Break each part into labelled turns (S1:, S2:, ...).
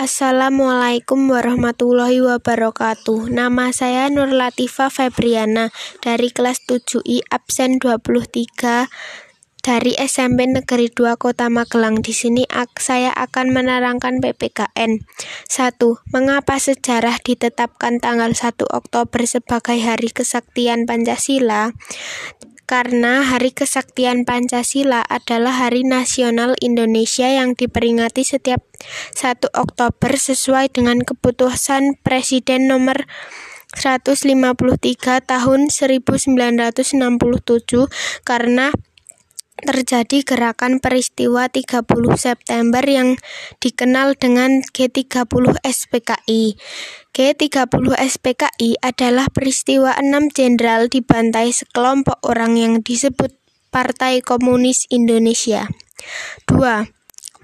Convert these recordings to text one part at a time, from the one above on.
S1: Assalamualaikum warahmatullahi wabarakatuh. Nama saya Nur Latifa Febriana dari kelas 7I absen 23 dari SMP Negeri 2 Kota Magelang. Di sini saya akan menerangkan PPKN. 1. Mengapa sejarah ditetapkan tanggal 1 Oktober sebagai Hari Kesaktian Pancasila? Karena Hari Kesaktian Pancasila adalah Hari Nasional Indonesia yang diperingati setiap 1 Oktober sesuai dengan keputusan Presiden nomor 153 tahun 1967 karena terjadi gerakan peristiwa 30 September yang dikenal dengan G30 SPKI. G30 SPKI adalah peristiwa enam jenderal dibantai sekelompok orang yang disebut Partai Komunis Indonesia. 2.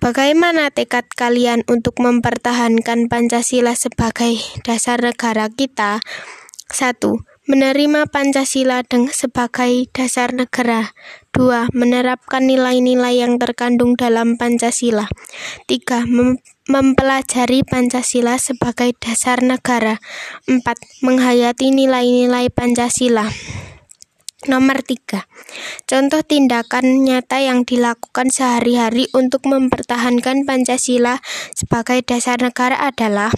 S1: Bagaimana tekad kalian untuk mempertahankan Pancasila sebagai dasar negara kita? 1 menerima Pancasila sebagai dasar negara. 2. Menerapkan nilai-nilai yang terkandung dalam Pancasila. 3. Mem mempelajari Pancasila sebagai dasar negara. 4. Menghayati nilai-nilai Pancasila. Nomor 3. Contoh tindakan nyata yang dilakukan sehari-hari untuk mempertahankan Pancasila sebagai dasar negara adalah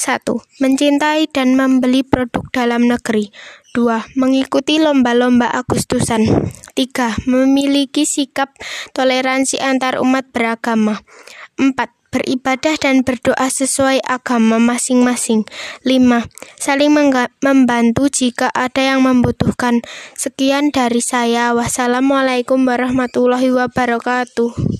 S1: 1. Mencintai dan membeli produk dalam negeri 2. Mengikuti lomba-lomba Agustusan 3. Memiliki sikap toleransi antar umat beragama 4 beribadah dan berdoa sesuai agama masing-masing. 5. Saling membantu jika ada yang membutuhkan. Sekian dari saya. Wassalamualaikum warahmatullahi wabarakatuh.